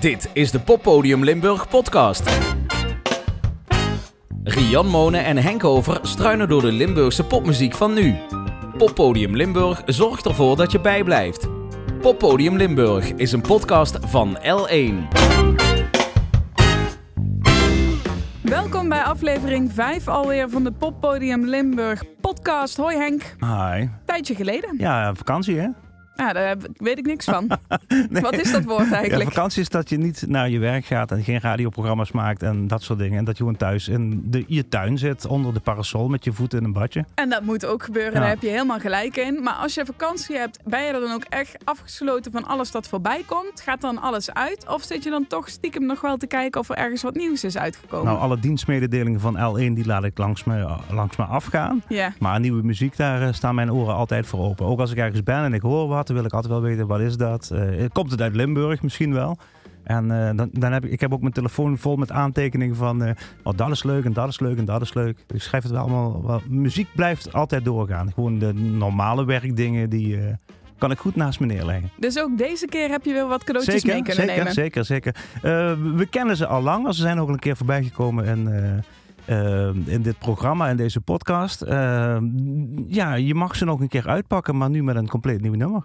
Dit is de Poppodium Limburg podcast. Rian Monen en Henk Over struinen door de Limburgse popmuziek van nu. Poppodium Limburg zorgt ervoor dat je bijblijft. Poppodium Limburg is een podcast van L1. Welkom bij aflevering 5 alweer van de Poppodium Limburg podcast. Hoi Henk, Hi. tijdje geleden. Ja, vakantie hè? Ja, daar weet ik niks van. Nee. Wat is dat woord Ja, eigenlijk? vakantie is dat je niet naar je werk gaat en geen radioprogramma's maakt en dat soort dingen. En dat je gewoon thuis in de, je tuin zit, onder de parasol met je voeten in een badje. En dat moet ook gebeuren, Ja. daar heb je helemaal gelijk in. Maar als je vakantie hebt, ben je er dan ook echt afgesloten van alles dat voorbij komt? Gaat dan alles uit? Of zit je dan toch stiekem nog wel te kijken of er ergens wat nieuws is uitgekomen? Nou, alle dienstmededelingen van L1 die laat ik langs me, langs me afgaan. ja. Maar nieuwe muziek, daar eh, staan mijn oren altijd voor open. Ook als ik ergens ben en ik hoor wat, wil ik altijd wel weten, wat is dat? Eh, komt het uit Limburg misschien wel? En eh, dan, dan heb ik, ik heb ook mijn telefoon vol met aantekeningen van, oh, dat is leuk en dat is leuk en dat is leuk. Ik schrijf het wel allemaal, wel. muziek blijft altijd doorgaan. Gewoon de normale werkdingen, die kan ik goed naast me neerleggen. Dus ook deze keer heb je weer wat cadeautjes mee Zeker, kunnen zeker, nemen. zeker, zeker. Eh, we kennen ze al lang. Ze zijn ook een keer voorbij gekomen in, eh, in dit programma, in deze podcast. Ja, je mag ze nog een keer uitpakken, maar nu met een compleet nieuw nummer.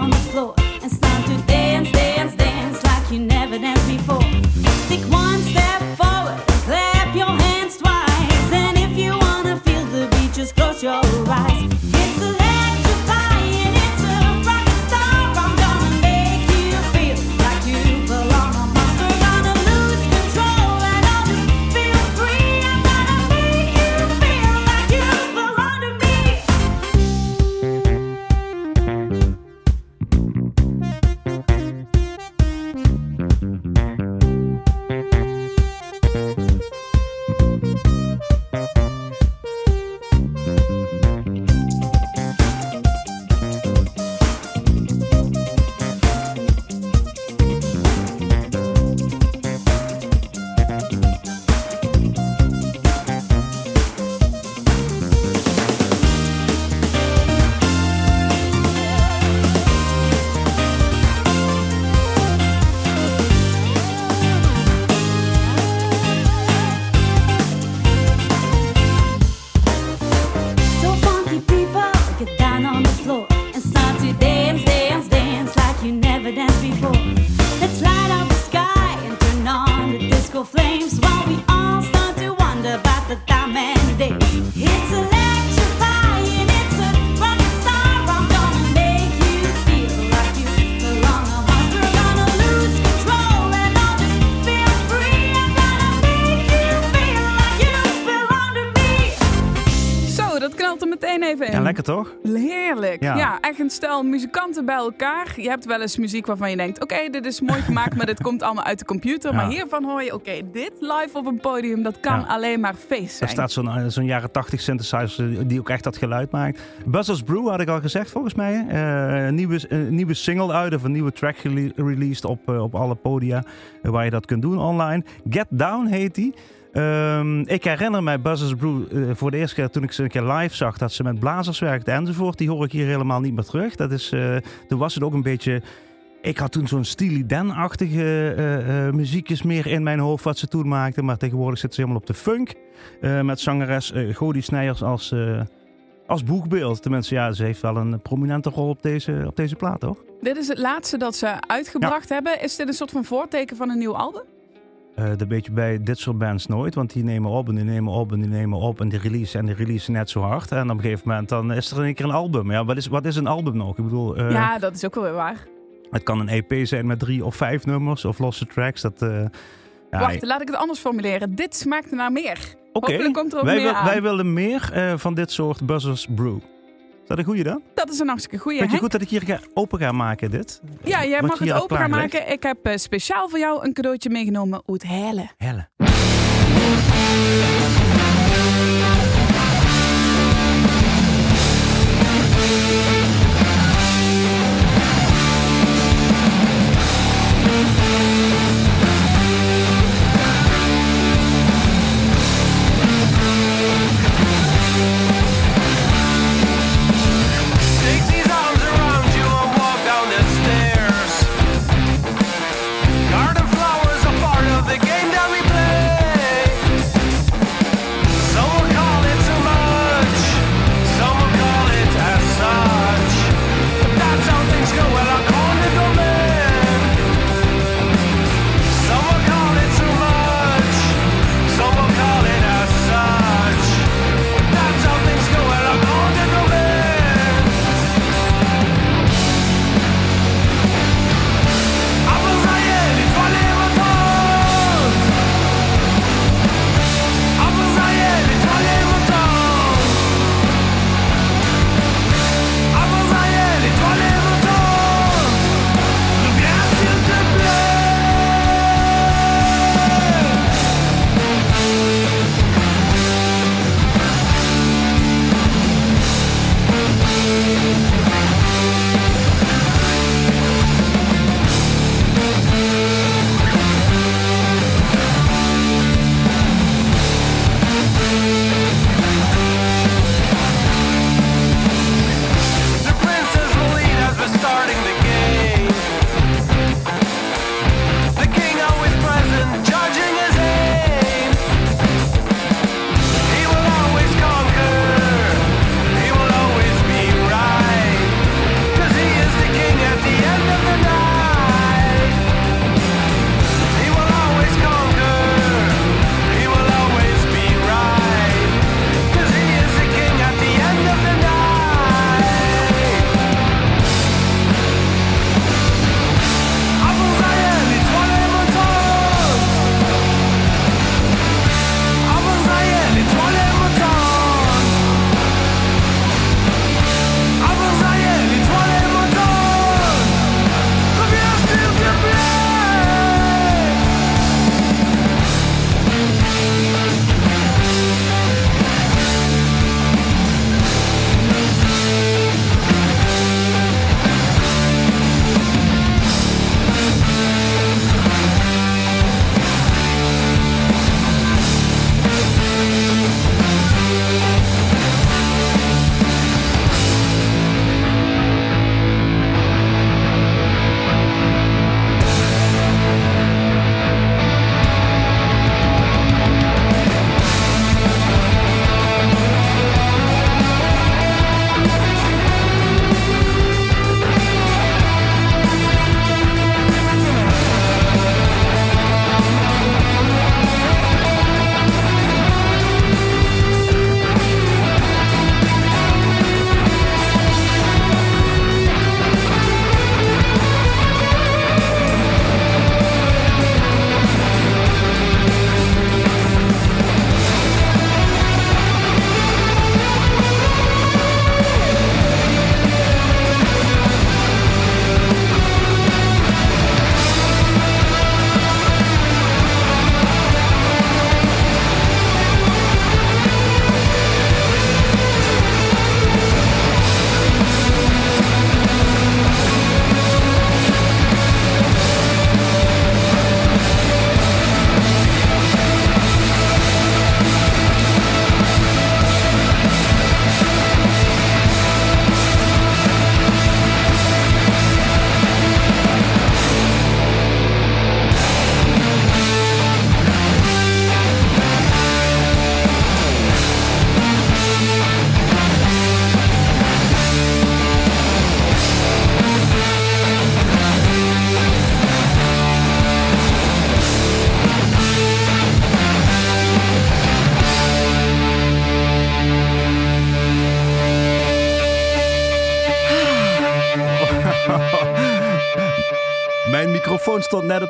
on the floor and start to dance, dance, to dance, dance, dance like you never danced before. Let's light up the sky and turn on the disco flames while we all start to wonder about the time in. Ja, lekker toch? Heerlijk. Ja. Ja. echt een stel muzikanten bij elkaar. Je hebt wel eens muziek waarvan je denkt: oké, dit is mooi gemaakt, maar dit komt allemaal uit de computer. Ja. Maar hiervan hoor je: oké, dit live op een podium, dat kan Ja. alleen maar feest Er zijn. staat zo'n eh, zo'n jaren 80 synthesizer die ook echt dat geluid maakt. Buzzers Brew had ik al gezegd volgens mij. Eh, nieuwe, nieuwe single uit of een nieuwe track released op, eh, op alle podia waar je dat kunt doen online. Get Down heet die. Ehm, ik herinner mij Buzzers Brew eh, voor de eerste keer toen ik ze een keer live zag dat ze met blazers werkte enzovoort. Die hoor ik hier helemaal niet meer terug. Dat is, eh, toen was het ook een beetje Ik had toen zo'n Steely Dan-achtige eh, muziekjes meer in mijn hoofd wat ze toen maakten. Maar tegenwoordig zitten ze helemaal op de funk. met zangeres Godie Snijers als, als boegbeeld. Tenminste, ja, ze heeft wel een prominente rol op deze, op deze plaat, toch? Dit is het laatste dat ze uitgebracht hebben. Is dit een soort van voorteken van een nieuw album? Eh, dat weet je bij dit soort bands nooit, want die nemen op en die nemen op en die nemen op en die release en die release net zo hard. En op een gegeven moment dan is er in één keer een album. Ja, wat is, wat is een album nog? Ik bedoel, eh, ja, dat is ook wel weer waar. het kan een EP zijn met drie of vijf nummers of losse tracks. Dat, eh, ja, Wacht, laat ik het anders formuleren. Dit smaakt naar meer. Oké, Hopelijk komt er ook wij, meer wil- wij willen meer van dit soort Buzzers Brew. Is dat een goeie dan? Dat is een hartstikke goeie. Vind je Henk? goed dat ik hier ga, open ga maken, dit? Ja, jij Wat mag het open gaan maken. Ik heb eh, speciaal voor jou een cadeautje meegenomen uit Helle. Helle.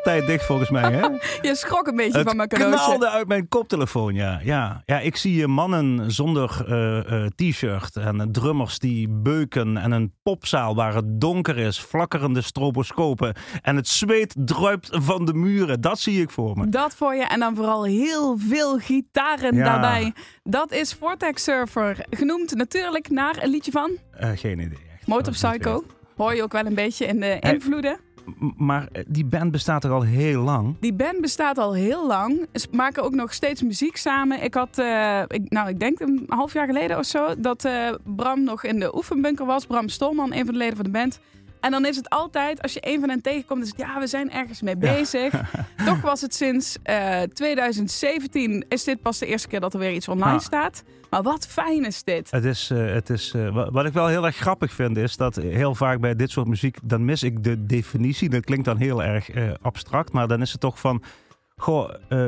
Tijd dicht volgens mij. Hè? Je schrok een beetje van Het mijn cadeautje. knalde uit mijn koptelefoon, ja. Ja, ja ik zie mannen zonder eh, eh, t-shirt en drummers die beuken en een popzaal waar het donker is, flakkerende stroboscopen en het zweet druipt van de muren. Dat zie ik voor me. Dat voor je. En dan vooral heel veel gitaren Ja. daarbij. Dat is Vortex Surfer. Genoemd natuurlijk naar een liedje van Eh, geen idee. Echt. Motor Psycho. Hoor je ook wel een beetje in de invloeden. Maar eh, die band bestaat er al heel lang. Die band bestaat al heel lang. Ze maken ook nog steeds muziek samen. Ik had, eh, ik, nou, ik denk een half jaar geleden of zo, dat eh, Bram nog in de oefenbunker was. Bram Stolman, een van de leden van de band. En dan is het altijd, als je een van hen tegenkomt, is het ja, we zijn ergens mee bezig. Toch was het sinds eh, 2017, is dit pas de eerste keer dat er weer iets online Ja. staat. Maar wat fijn is dit. Het is, eh, het is, eh, wa- wat ik wel heel erg grappig vind, is dat heel vaak bij dit soort muziek, dan mis ik de definitie. Dat klinkt dan heel erg eh, abstract, maar dan is het toch van, goh, eh,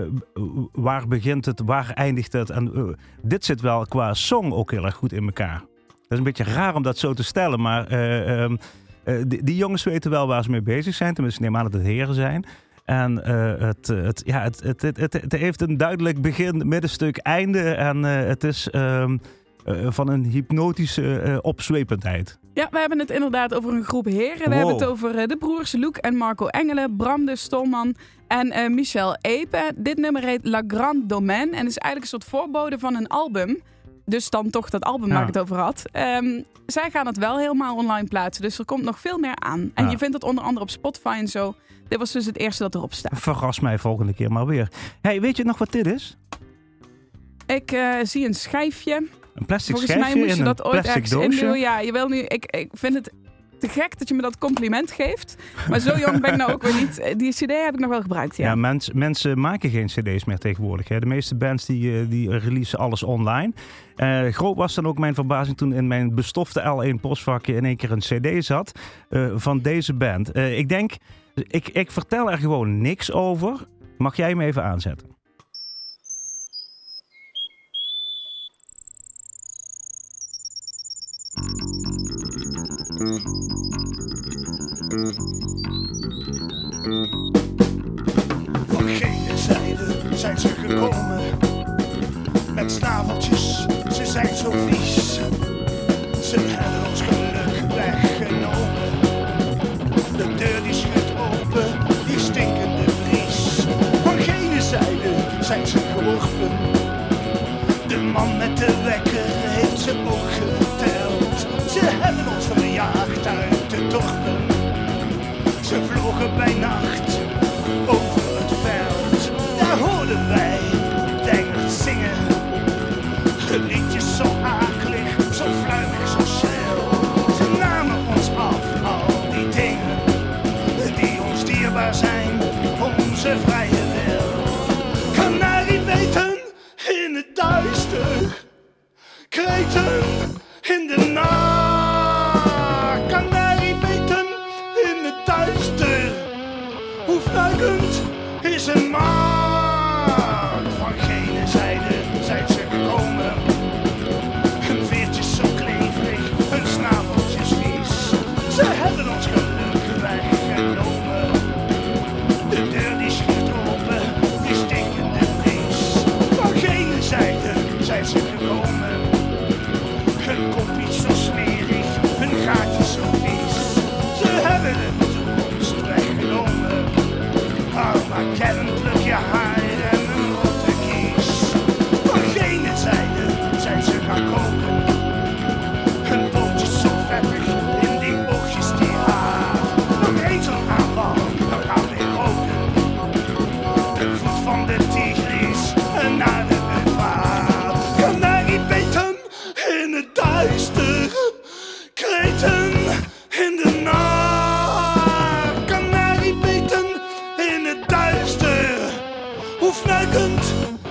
waar begint het, waar eindigt het? En eh, dit zit wel qua song ook heel erg goed in elkaar. Dat is een beetje raar om dat zo te stellen, maar eh, ehm, eh, die, die jongens weten wel waar ze mee bezig zijn. Tenminste, neem aan dat het heren zijn. En eh, het, het, ja, het, het, het, heeft een duidelijk begin, middenstuk, einde. En eh, het is ehm, eh, van een hypnotische opzwependheid. Ja, we hebben het inderdaad over een groep heren. We hebben het over de broers Luc en Marco Engelen, Bram de Stolman en Michel Epe. Dit nummer heet La Grande Domaine en is eigenlijk een soort voorbode van een album. Dus dan toch dat album waar Ja. ik het over had. Ehm, zij gaan het wel helemaal online plaatsen, dus er komt nog veel meer aan. En Ja. je vindt het onder andere op Spotify en zo. Dit was dus het eerste dat erop staat. Verras mij volgende keer maar weer. Hey, weet je nog wat dit is? Ik eh, zie een schijfje. Een plastic Volgens schijfje mij moest je in dat ooit ergens doosje. indoen. Ja, je wil nu. Ik, ik vind het te gek dat je me dat compliment geeft. Maar zo jong ben ik nou ook weer niet. Eh, Die CD heb ik nog wel gebruikt. Ja. Ja, mens- mensen maken geen cd's meer tegenwoordig. Hè. De meeste bands die, eh, die releasen alles online. Eh, groot was dan ook mijn verbazing toen in mijn bestofte L1 postvakje in één keer een cd zat van deze band. Ik denk, ik, ik vertel er gewoon niks over. Mag jij hem even aanzetten? Van gene zijde zijn ze gekomen. Met snaveltjes, ze zijn zo vies. Ze hebben ons geluk weggenomen. De deur die schudt open, die stinkende vries. Van gene zijde zijn ze geworpen. De man met de wekker aufmerkend.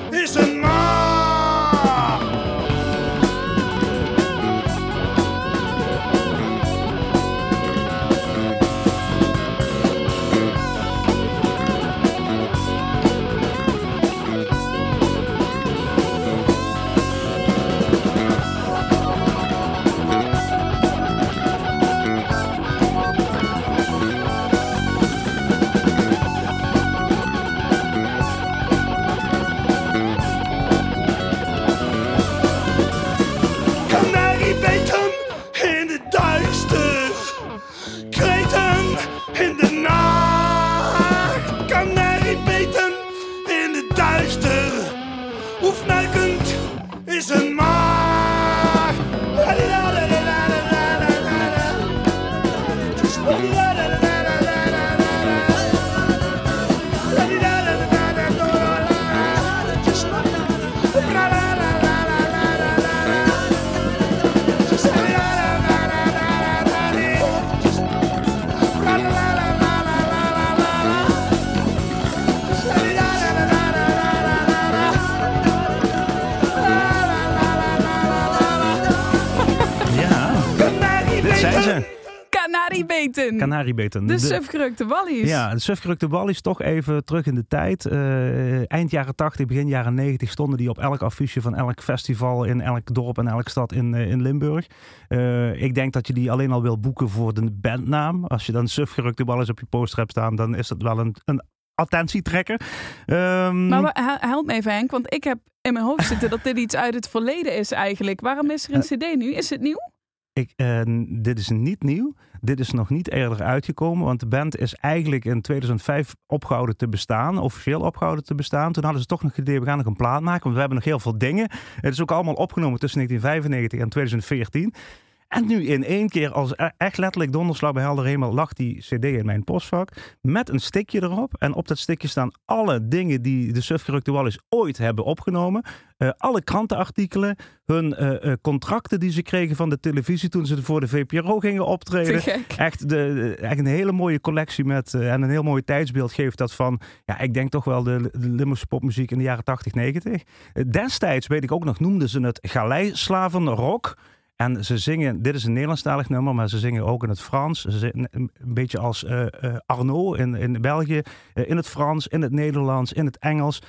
Canariebeten. Canariebeten. de sufgerukte wallies. Ja, de sufgerukte wallies toch even terug in de tijd. Eh, eind jaren 80, begin jaren 90 stonden die op elk affiche van elk festival in elk dorp en elke stad in, eh, in Limburg. Eh, ik denk dat je die alleen al wil boeken voor de bandnaam. Als je dan sufgerukte wallies op je poster hebt staan, dan is dat wel een, een attentietrekker. Ehm, Maar help me even Henk, want ik heb in mijn hoofd zitten dat dit iets uit het verleden is eigenlijk. Waarom is er een cd nu? Is het nieuw? Ik, eh, dit is niet nieuw. Dit is nog niet eerder uitgekomen, want de band is eigenlijk in 2005 opgehouden te bestaan, officieel opgehouden te bestaan. Toen hadden ze toch nog het idee, we gaan nog een plaat maken, want we hebben nog heel veel dingen. Het is ook allemaal opgenomen tussen 1995 en 2014. En nu in één keer, als e- echt letterlijk donderslag bij helder hemel, lag die cd in mijn postvak met een stickje erop. En op dat stickje staan alle dingen die de Sufgerukte Wallis ooit hebben opgenomen. Eh, alle krantenartikelen, hun eh, eh, contracten die ze kregen van de televisie toen ze voor de VPRO gingen optreden. Echt, de, echt een hele mooie collectie met, en een heel mooi tijdsbeeld geeft dat van, ja, ik denk toch wel de, de Limburgse popmuziek in de jaren 80, 90. Eh, destijds, weet ik ook nog, noemden ze het galeislavenrock. En ze zingen, dit is een Nederlandstalig nummer, maar ze zingen ook in het Frans. Ze een beetje als eh, Arnaud in, in België. eh, in het Frans, in het Nederlands, in het Engels.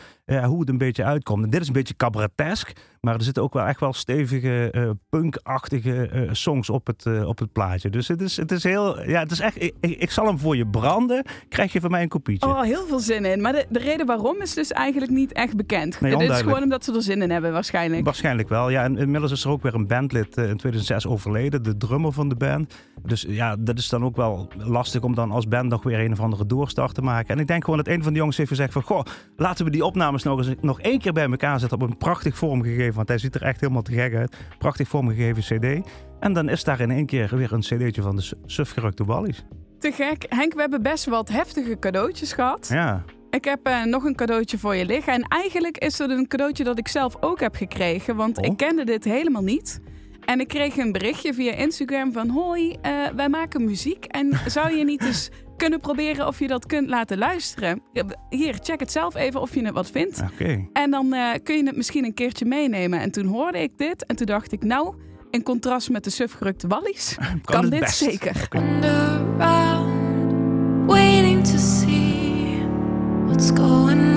hoe het een beetje uitkomt. En dit is een beetje cabaretesk, maar er zitten ook wel echt wel stevige eh, punkachtige eh, songs op het, eh, op het plaatje. Dus het is, het is heel, ja, het is echt, ik, ik zal hem voor je branden. Krijg je van mij een kopietje. Oh, heel veel zin in. Maar de, de reden waarom is dus eigenlijk niet echt bekend. Dit is gewoon omdat ze er zin in hebben waarschijnlijk. Waarschijnlijk wel. Ja, en inmiddels is er ook weer een bandlid in 2006 overleden, de drummer van de band. Dus ja, dat is dan ook wel lastig om dan als band nog weer een of andere doorstart te maken. En ik denk gewoon dat een van de jongens heeft gezegd van, goh, laten we die opnames nog eens nog één keer bij elkaar zetten op een prachtig vormgegeven, want hij ziet er echt helemaal te gek uit. Prachtig vormgegeven cd. En dan is daar in één keer weer een cd'tje van de su- sufgerukte Wallies. Te gek. Henk, we hebben best wat heftige cadeautjes gehad. Ja, Ik heb eh, nog een cadeautje voor je liggen. En eigenlijk is het een cadeautje dat ik zelf ook heb gekregen. Want Oh. ik kende dit helemaal niet. En ik kreeg een berichtje via Instagram van... Hoi, eh, wij maken muziek. En zou je niet eens kunnen proberen of je dat kunt laten luisteren? Hier, check het zelf even of je het wat vindt. oké. En dan eh, kun je het misschien een keertje meenemen. En toen hoorde ik dit. En toen dacht ik, nou, in contrast met de sufgerukte wallies... kan, het dit best. zeker. waiting to see what's going on,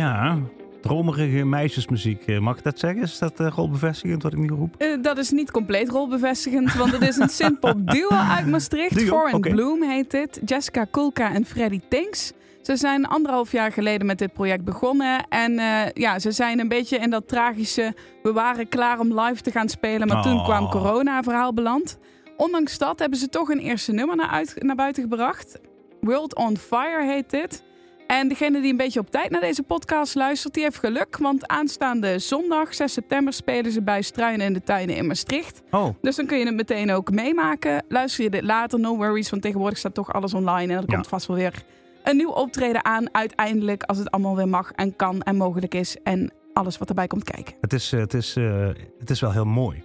Ja, dromerige meisjesmuziek. Eh, Mag ik dat zeggen? Is dat uh, rolbevestigend wat ik nu roep? Eh, dat is niet compleet rolbevestigend, want het is een simpel duo uit Maastricht. Duo, Foreign oké. Bloom heet dit. Jessica Kulka en Freddy Tinks. Ze zijn anderhalf jaar geleden met dit project begonnen. En eh, ja, ze zijn een beetje in dat tragische... we waren klaar om live te gaan spelen, maar toen Oh. kwam corona-verhaal beland. Ondanks dat hebben ze toch een eerste nummer naar, uit, naar buiten gebracht. World on Fire heet dit. En degene die een beetje op tijd naar deze podcast luistert, die heeft geluk. Want aanstaande zondag, 6 september, spelen ze bij Struinen in de Tuinen in Maastricht. Oh, Dus dan kun je het meteen ook meemaken. Luister je dit later, no worries, want tegenwoordig staat toch alles online. En er Ja. komt vast wel weer een nieuw optreden aan. Uiteindelijk, als het allemaal weer mag en kan en mogelijk is. En alles wat erbij komt kijken. het is, eh, het is, eh, het is wel heel mooi.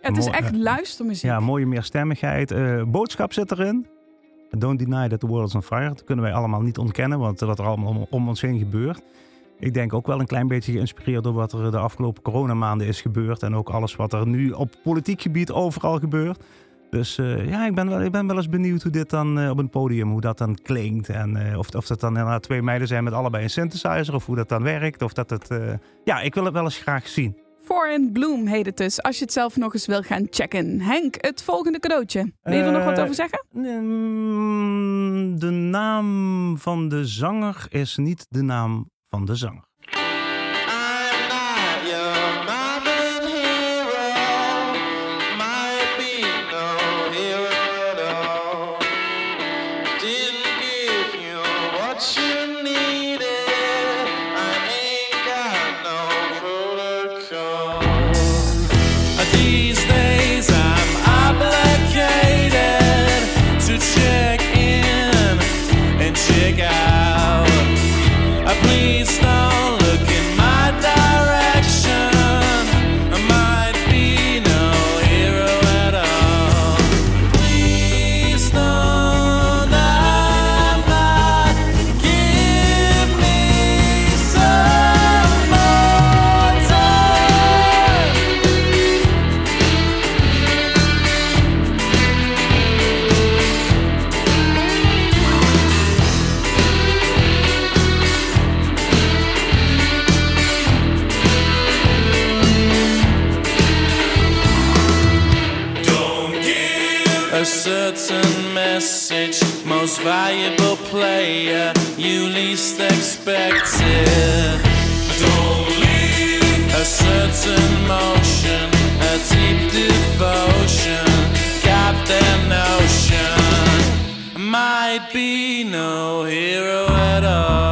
Het is echt eh, luistermuziek. Ja, mooie meerstemmigheid. Boodschap zit erin. Don't deny that the world is on fire. Dat kunnen wij allemaal niet ontkennen, want wat er allemaal om, ons heen gebeurt. Ik denk ook wel een klein beetje geïnspireerd door wat er de afgelopen coronamaanden is gebeurd. En ook alles wat er nu op politiek gebied overal gebeurt. Dus eh, ja, ik ben, wel, ik ben wel eens benieuwd hoe dit dan eh, op een podium, hoe dat dan klinkt. En eh, of, of dat dan inderdaad twee meiden zijn met allebei een synthesizer. Of hoe dat dan werkt. Of dat het... ja, ik wil het wel eens graag zien. Foreign Bloom heet het dus, als je het zelf nog eens wil gaan checken. Henk, het volgende cadeautje. Wil je er nog wat Eh, over zeggen? Mm, De naam van de zanger is niet de naam van de zanger. Most valuable player, you least expected. Don't leave a certain motion, a deep devotion, got their notion. Might be no hero at all.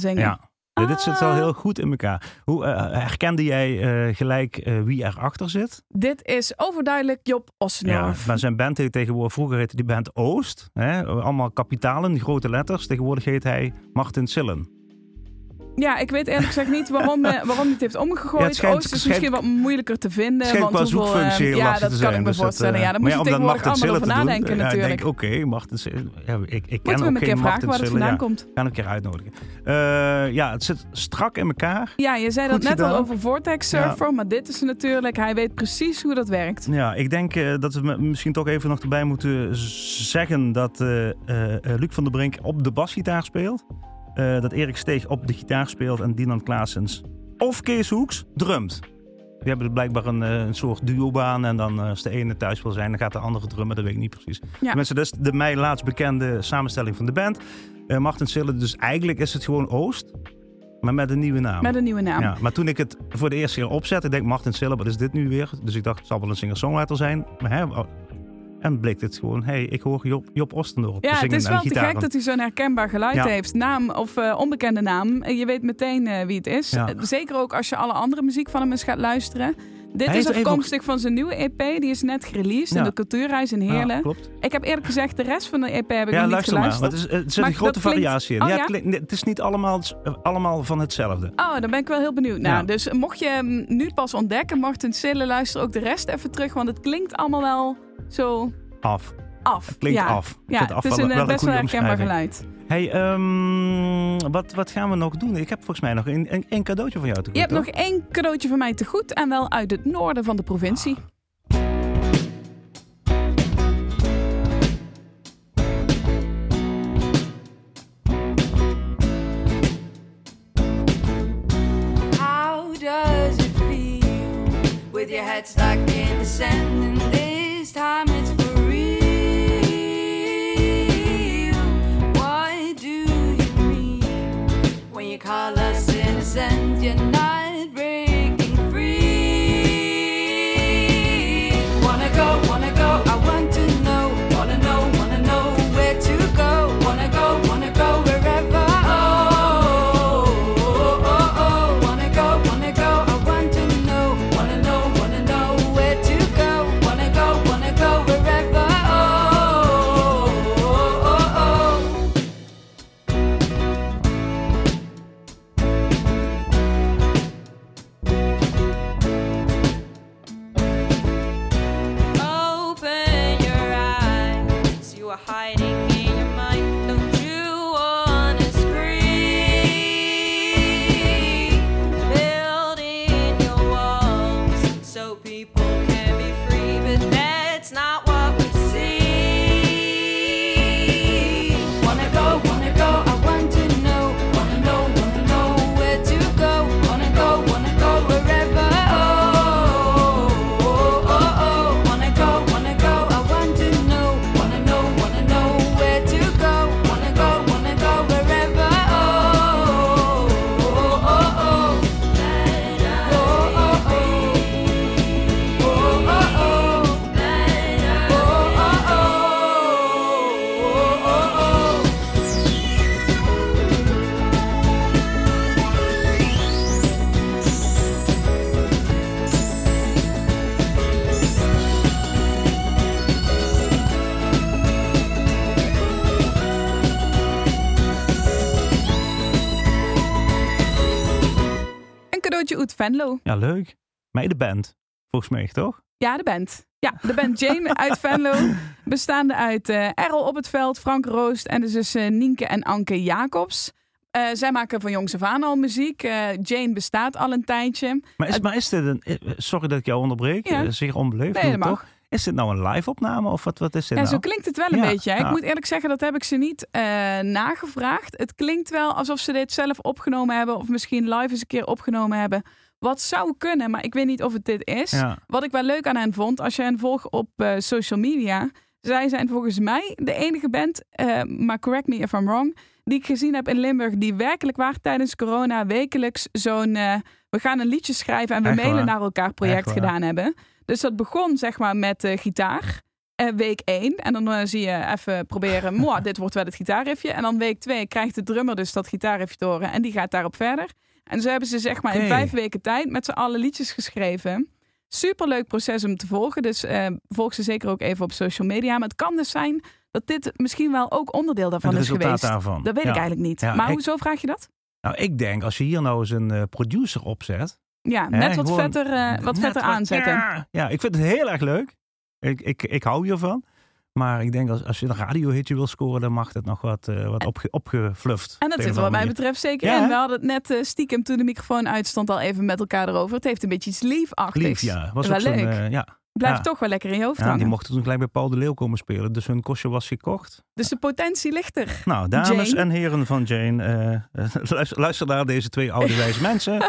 Gaan zingen. Ja. Dit zit wel heel goed in elkaar. Hoe eh, herkende jij eh, gelijk eh, wie erachter zit? Dit is overduidelijk Job Ja, Osnorf. maar zijn band heet tegenwoordig, vroeger heette die band Oost. Hè? Allemaal kapitalen, grote letters. Tegenwoordig heet hij Martin Sillen. Ja, ik weet eerlijk gezegd niet waarom, eh, waarom hij het heeft omgegooid. het schijnt- Oost is schijnt- misschien wat moeilijker te vinden. schijnt want qua hoeveel, zoekfunctie eh, heel Ja, lastig dat te kan zijn. ik me dus dat, voorstellen. eh, ja, daar moet je ja, tegenwoordig allemaal over doen, nadenken ja, ik natuurlijk. denk, oké, Sille. Ja, ik, ik ken Moeten we hem een keer vragen waar het vandaan Ja, komt. Een keer uitnodigen. Ja, het zit strak in elkaar. Ja, je zei dat net al over Vortex Surfer, maar dit is natuurlijk, hij weet precies hoe dat werkt. Ja, ik denk dat we misschien toch even nog erbij moeten zeggen dat Luc van der Brink op de basgitaar speelt. Eh, dat Erik Steeg op de gitaar speelt en Dinan Klaasens of Kees Hoeks drumt. Die hebben blijkbaar een, eh, een soort duobaan en dan eh, als de ene thuis wil zijn, dan gaat de andere drummen. Dat weet ik niet precies. Ja. Mensen, dat is de mij laatst bekende samenstelling van de band. Eh Martin Sille, dus eigenlijk is het gewoon Oost, maar met een nieuwe naam. Met een nieuwe naam. Ja, maar toen ik het voor de eerste keer opzette, ik denk Martin Sille, wat is dit nu weer? Dus ik dacht, het zal wel een singer-songwriter zijn. Maar hè, en bleek het gewoon, hé, hey, ik hoor Job, Job Ostendorp Ja, het zingen is en wel te gek dat hij zo'n herkenbaar geluid Ja. heeft. Naam of eh, onbekende naam. Je weet meteen eh, wie het is. Ja. Eh, Zeker ook als je alle andere muziek van hem eens gaat luisteren. Dit Hij is afkomstig van zijn nieuwe EP. Die is net gereleased in Ja. de Cultuurhuis in Ja, Heerlen. klopt. ik heb eerlijk gezegd de rest van de EP heb ik Ja, nog niet luister maar. geluisterd. Het, is, het zit Maar een grote klinkt- variatie in. Oh, ja, ja? het, klinkt- het is niet allemaal, allemaal van hetzelfde. Oh, dan ben ik wel heel benieuwd. Ja. Dus mocht je hem nu pas ontdekken, Martin Sille, luister ook de rest even terug. Want het klinkt allemaal wel zo Af. af. Klinkt ja. af. Ja, het is een eh, best wel herkenbaar geluid. Hey, ehm, wat, wat gaan we nog doen? Ik heb volgens mij nog een, een, een cadeautje van jou te Je hebt nog één cadeautje van mij te goed en wel uit het noorden van de provincie. How does it feel with your head stuck in the sand? And this time Venlo. Ja, leuk. Mij de band. Volgens mij, toch? Ja, de band. Ja, de band Jane uit Venlo. Bestaande uit eh Errol op het veld, Frank Roost en de zussen Nienke en Anke Jacobs. Eh, zij maken van jongs af aan al muziek. Eh, Jane bestaat al een tijdje. Maar is, maar is dit een... Sorry dat ik jou onderbreek. Ja. Zeer onbeleefd. Nee, toch? Is dit nou een live opname of wat, wat is dit Ja, nou? zo klinkt het wel een Ja, beetje. hè. Ik moet eerlijk zeggen, dat heb ik ze niet nagevraagd. Het klinkt wel alsof ze dit zelf opgenomen hebben. Of misschien live eens een keer opgenomen hebben. Wat zou kunnen, maar ik weet niet of het dit is. Ja. Wat ik wel leuk aan hen vond, als je hen volgt op eh, social media. Zij zijn volgens mij de enige band, eh, maar correct me if I'm wrong, die ik gezien heb in Limburg. Die werkelijk waar tijdens corona wekelijks zo'n eh, we gaan een liedje schrijven en we Echt mailen waar? naar elkaar project Echt waar? gedaan hebben. Dus dat begon zeg maar met gitaar. Eh, week 1. En dan zie je even proberen, "Mwah, dit wordt wel het gitaarriffje. En dan week 2 krijgt de drummer dus dat gitaarriffje te horen. En die gaat daarop verder. En zo hebben ze zeg maar in vijf weken tijd met z'n allen liedjes geschreven. Superleuk proces om te volgen. Dus eh, volg ze zeker ook even op social media. Maar het kan dus zijn dat dit misschien wel ook onderdeel daarvan is geweest. daarvan. Dat weet Ja. ik eigenlijk niet. Ja, maar ik- hoezo vraag je dat? Nou, ik denk als je hier nou eens een eh, producer opzet. Ja, hè, net wat gewoon vetter, eh, wat net vetter aanzetten. Ja, ja, ik vind het heel erg leuk. Ik, ik, ik hou hiervan. Maar ik denk als, als je een radiohitje wil scoren, dan mag het nog wat, eh, wat opge, opgefluft. En dat zit er wat mij betreft zeker Ja, in. We hadden het net eh, stiekem toen de microfoon uitstond al even met elkaar erover. Het heeft een beetje iets liefachtigs. Lief, ja. Was Wel ook leuk. eh, ja. Blijft Ja. toch wel lekker in je hoofd ja, die hangen. mochten toen gelijk bij Paul de Leeuw komen spelen. Dus hun kostje was gekocht. Dus de potentie ligt er. Nou, dames Jane. en heren van Jane, luister, luister naar deze twee oude wijze mensen.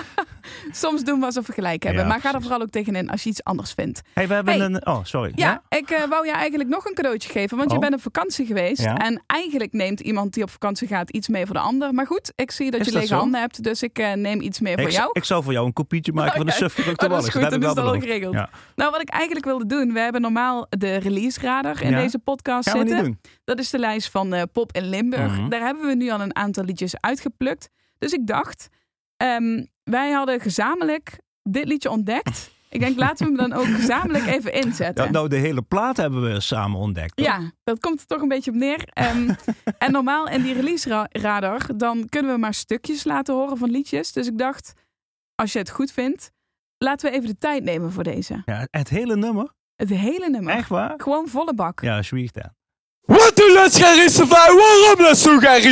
Soms doen we alsof we gelijk hebben. Ja, maar ga er vooral ook tegenin als je iets anders vindt. Hey, we hebben Hey. een... Oh, sorry. Ja, ik eh, wou je eigenlijk nog een cadeautje geven. Want je Oh. bent op vakantie geweest. Ja. En eigenlijk neemt iemand die op vakantie gaat iets mee voor de ander. Maar goed, ik zie dat Is je dat lege zo? handen hebt. Dus ik eh, neem iets mee voor Ik, jou. ik zou voor jou een kopietje maken van de sufgedrukte Oh, dat is goed, dan ik is het al geregeld. Nou, wat ik eigenlijk wilde doen. We hebben normaal de release radar in deze podcast Gaan we zitten. niet doen. Dat is de lijst van eh, Pop in Limburg. Mhm. Daar hebben we nu al een aantal liedjes uitgeplukt. Dus ik dacht, ehm, wij hadden gezamenlijk dit liedje ontdekt. Ik denk, laten we hem dan ook gezamenlijk even inzetten. Ja, nou, de hele plaat hebben we samen ontdekt. toch? Ja, dat komt er toch een beetje op neer. Ehm, en normaal in die release ra- radar, dan kunnen we maar stukjes laten horen van liedjes. Dus ik dacht, als je het goed vindt, laten we even de tijd nemen voor deze. Ja, het hele nummer? Het hele nummer. Echt waar? Gewoon volle bak. Ja, What do let's get race? What let's do get?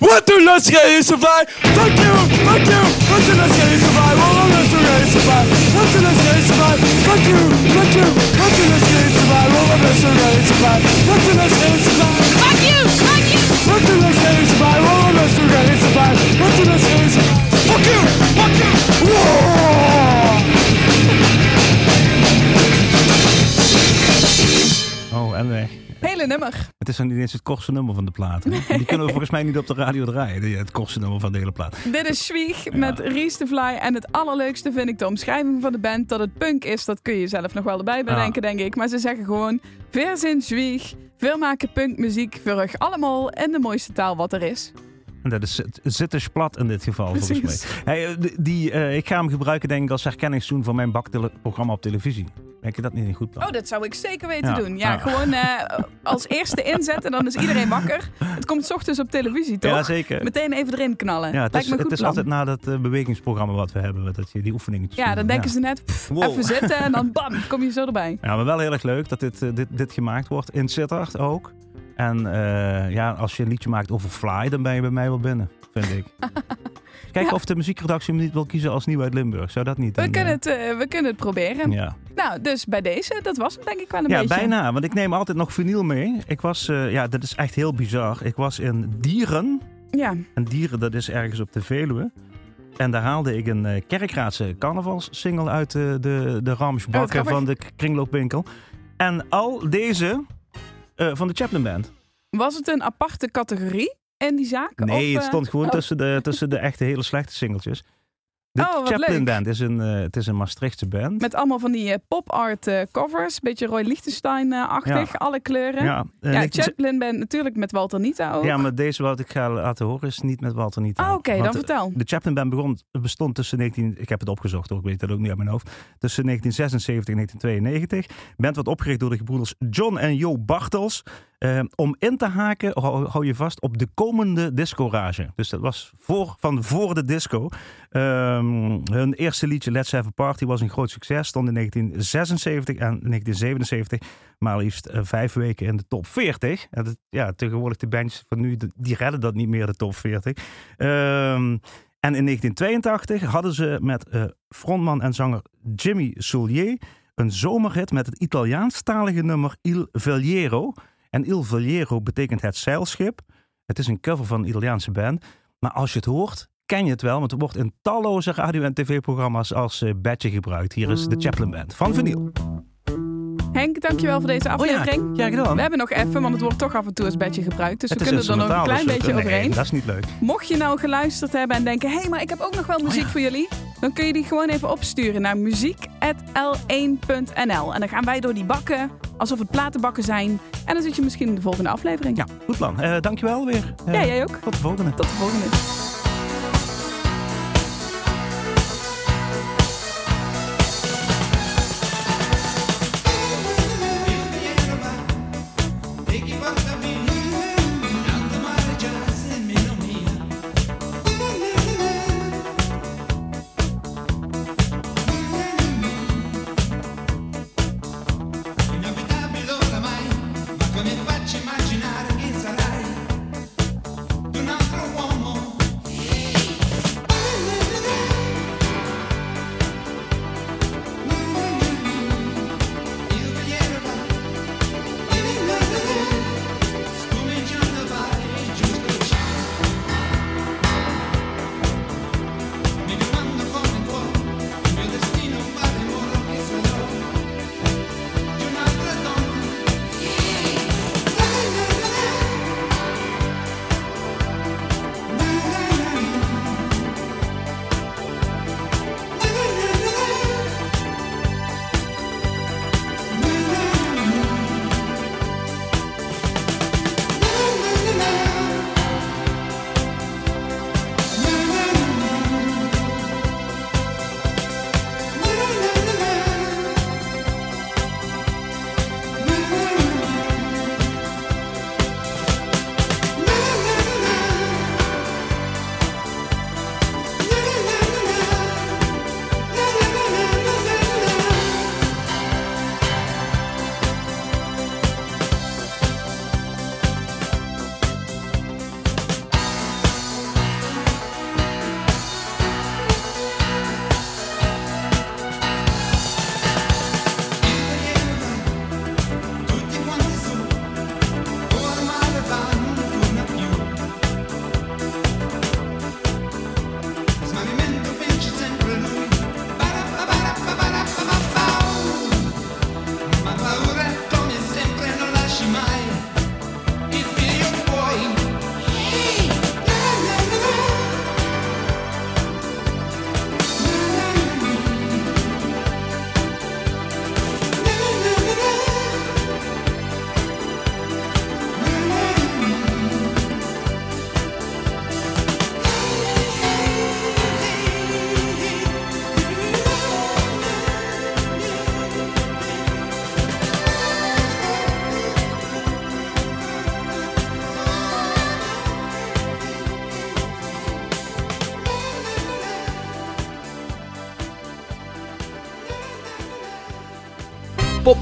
What do let's get? Fuck you, fuck you. What do let's get race? What let's? What do let's get? Fuck you. Het is dan niet eens het kortste nummer van de plaat. hè? Die kunnen we volgens mij niet op de radio draaien. Het kortste nummer van de hele plaat. Dit is Zwieg met Reese the Fly. En het allerleukste vind ik de omschrijving van de band. Dat het punk is, dat kun je zelf nog wel erbij bedenken, denk ik. Maar ze zeggen gewoon, verzin Zwieg. Veel maken punkmuziek, verrug allemaal in de mooiste taal wat er is. En dat is het zittisch plat in dit geval, volgens mij. Hey, eh, die, eh, ik ga hem gebruiken denk ik als herkenningstoon van mijn bakprogramma op televisie. Denk je dat niet een goed plan? Oh, dat zou ik zeker weten Ja. doen. Ja, Ja. gewoon eh, als eerste inzetten, dan is iedereen wakker. Het komt 's ochtends op televisie, toch? ja, zeker. Meteen even erin knallen. Ja, het Lijkt is, me een het goed is altijd na dat bewegingsprogramma wat we hebben, dat je die oefeningen Ja, dan denken ze net, pff, Wow. even zitten en dan bam, kom je zo erbij. Ja, maar wel heel erg leuk dat dit, dit, dit gemaakt wordt in Sittard ook. En eh, ja, als je een liedje maakt over Fly, dan ben je bij mij wel binnen, vind ik. Kijken Ja. of de muziekredactie me niet wil kiezen als nieuw uit Limburg. Zou dat niet? We een, kunnen, eh, het, eh, we kunnen het proberen. Ja, Nou, dus bij deze, dat was het denk ik wel een ja beetje. bijna. Want ik neem altijd nog vinyl mee. Ik was, eh, ja, dat is echt heel bizar. Ik was in Dieren. Ja, En Dieren, dat is ergens op de Veluwe. En daar haalde ik een eh, Kerkraadse carnavalssingle uit de, de, de ramsbakken grappig. van de kringloopwinkel. En al deze eh, van de Chaplin Band. was het een aparte categorie in die zaak? Nee, Of, het eh, stond gewoon oh. tussen, de, tussen de echte hele slechte singeltjes. De Oh, wat Chaplin leuk. Band is een, eh, het is een Maastrichtse band. Met allemaal van die eh, pop-art eh, covers. Beetje Roy Lichtenstein-achtig, Ja. alle kleuren. ja, Ja, Chaplin band natuurlijk met Walter Nita ook. ja, maar deze wat ik ga laten horen is niet met Walter niet. Ah, oké, dan vertel. De Chaplin Band begon, bestond tussen 19... Ik heb het opgezocht hoor, ik weet dat ook niet uit mijn hoofd. Tussen 1976 en 1992. Band werd opgericht door de gebroeders John en Joe Bartels. Eh, om in te haken, hou, je vast, op de komende discorage. Dus dat was voor, van voor de disco. Ehm, hun eerste liedje, Let's Have a Party, was een groot succes. Stond in 1976 en 1977 maar liefst eh, vijf weken in de top 40. En ja, tegenwoordig de bands van nu, die redden dat niet meer, de top 40. Ehm, en in 1982 hadden ze met eh, frontman en zanger Jimmy Soulier een zomerhit met het Italiaanstalige nummer Il Veliero. En Il Veliero betekent het zeilschip. Het is een cover van een Italiaanse band. Maar als je het hoort, ken je het wel, want het wordt in talloze radio- en tv-programma's als eh, badge gebruikt. Hier is de Chaplin Band van Vinyl. Henk, dankjewel voor deze Oh ja, aflevering. ja gedaan. We hebben nog even, want het wordt toch af en toe als bedje gebruikt. Dus Het we kunnen er nog een klein dus beetje kunnen- overheen. nee, dat is niet leuk. Mocht je nou geluisterd hebben en denken... hé, hey, maar ik heb ook nog wel muziek Oh voor jullie... dan kun je die gewoon even opsturen naar muziek.l1.nl. En dan gaan wij door die bakken, alsof het platenbakken zijn. En dan zit je misschien in de volgende aflevering. Ja, goed plan. Eh dankjewel weer. Eh, Ja, jij ook. Tot de volgende. Tot de volgende.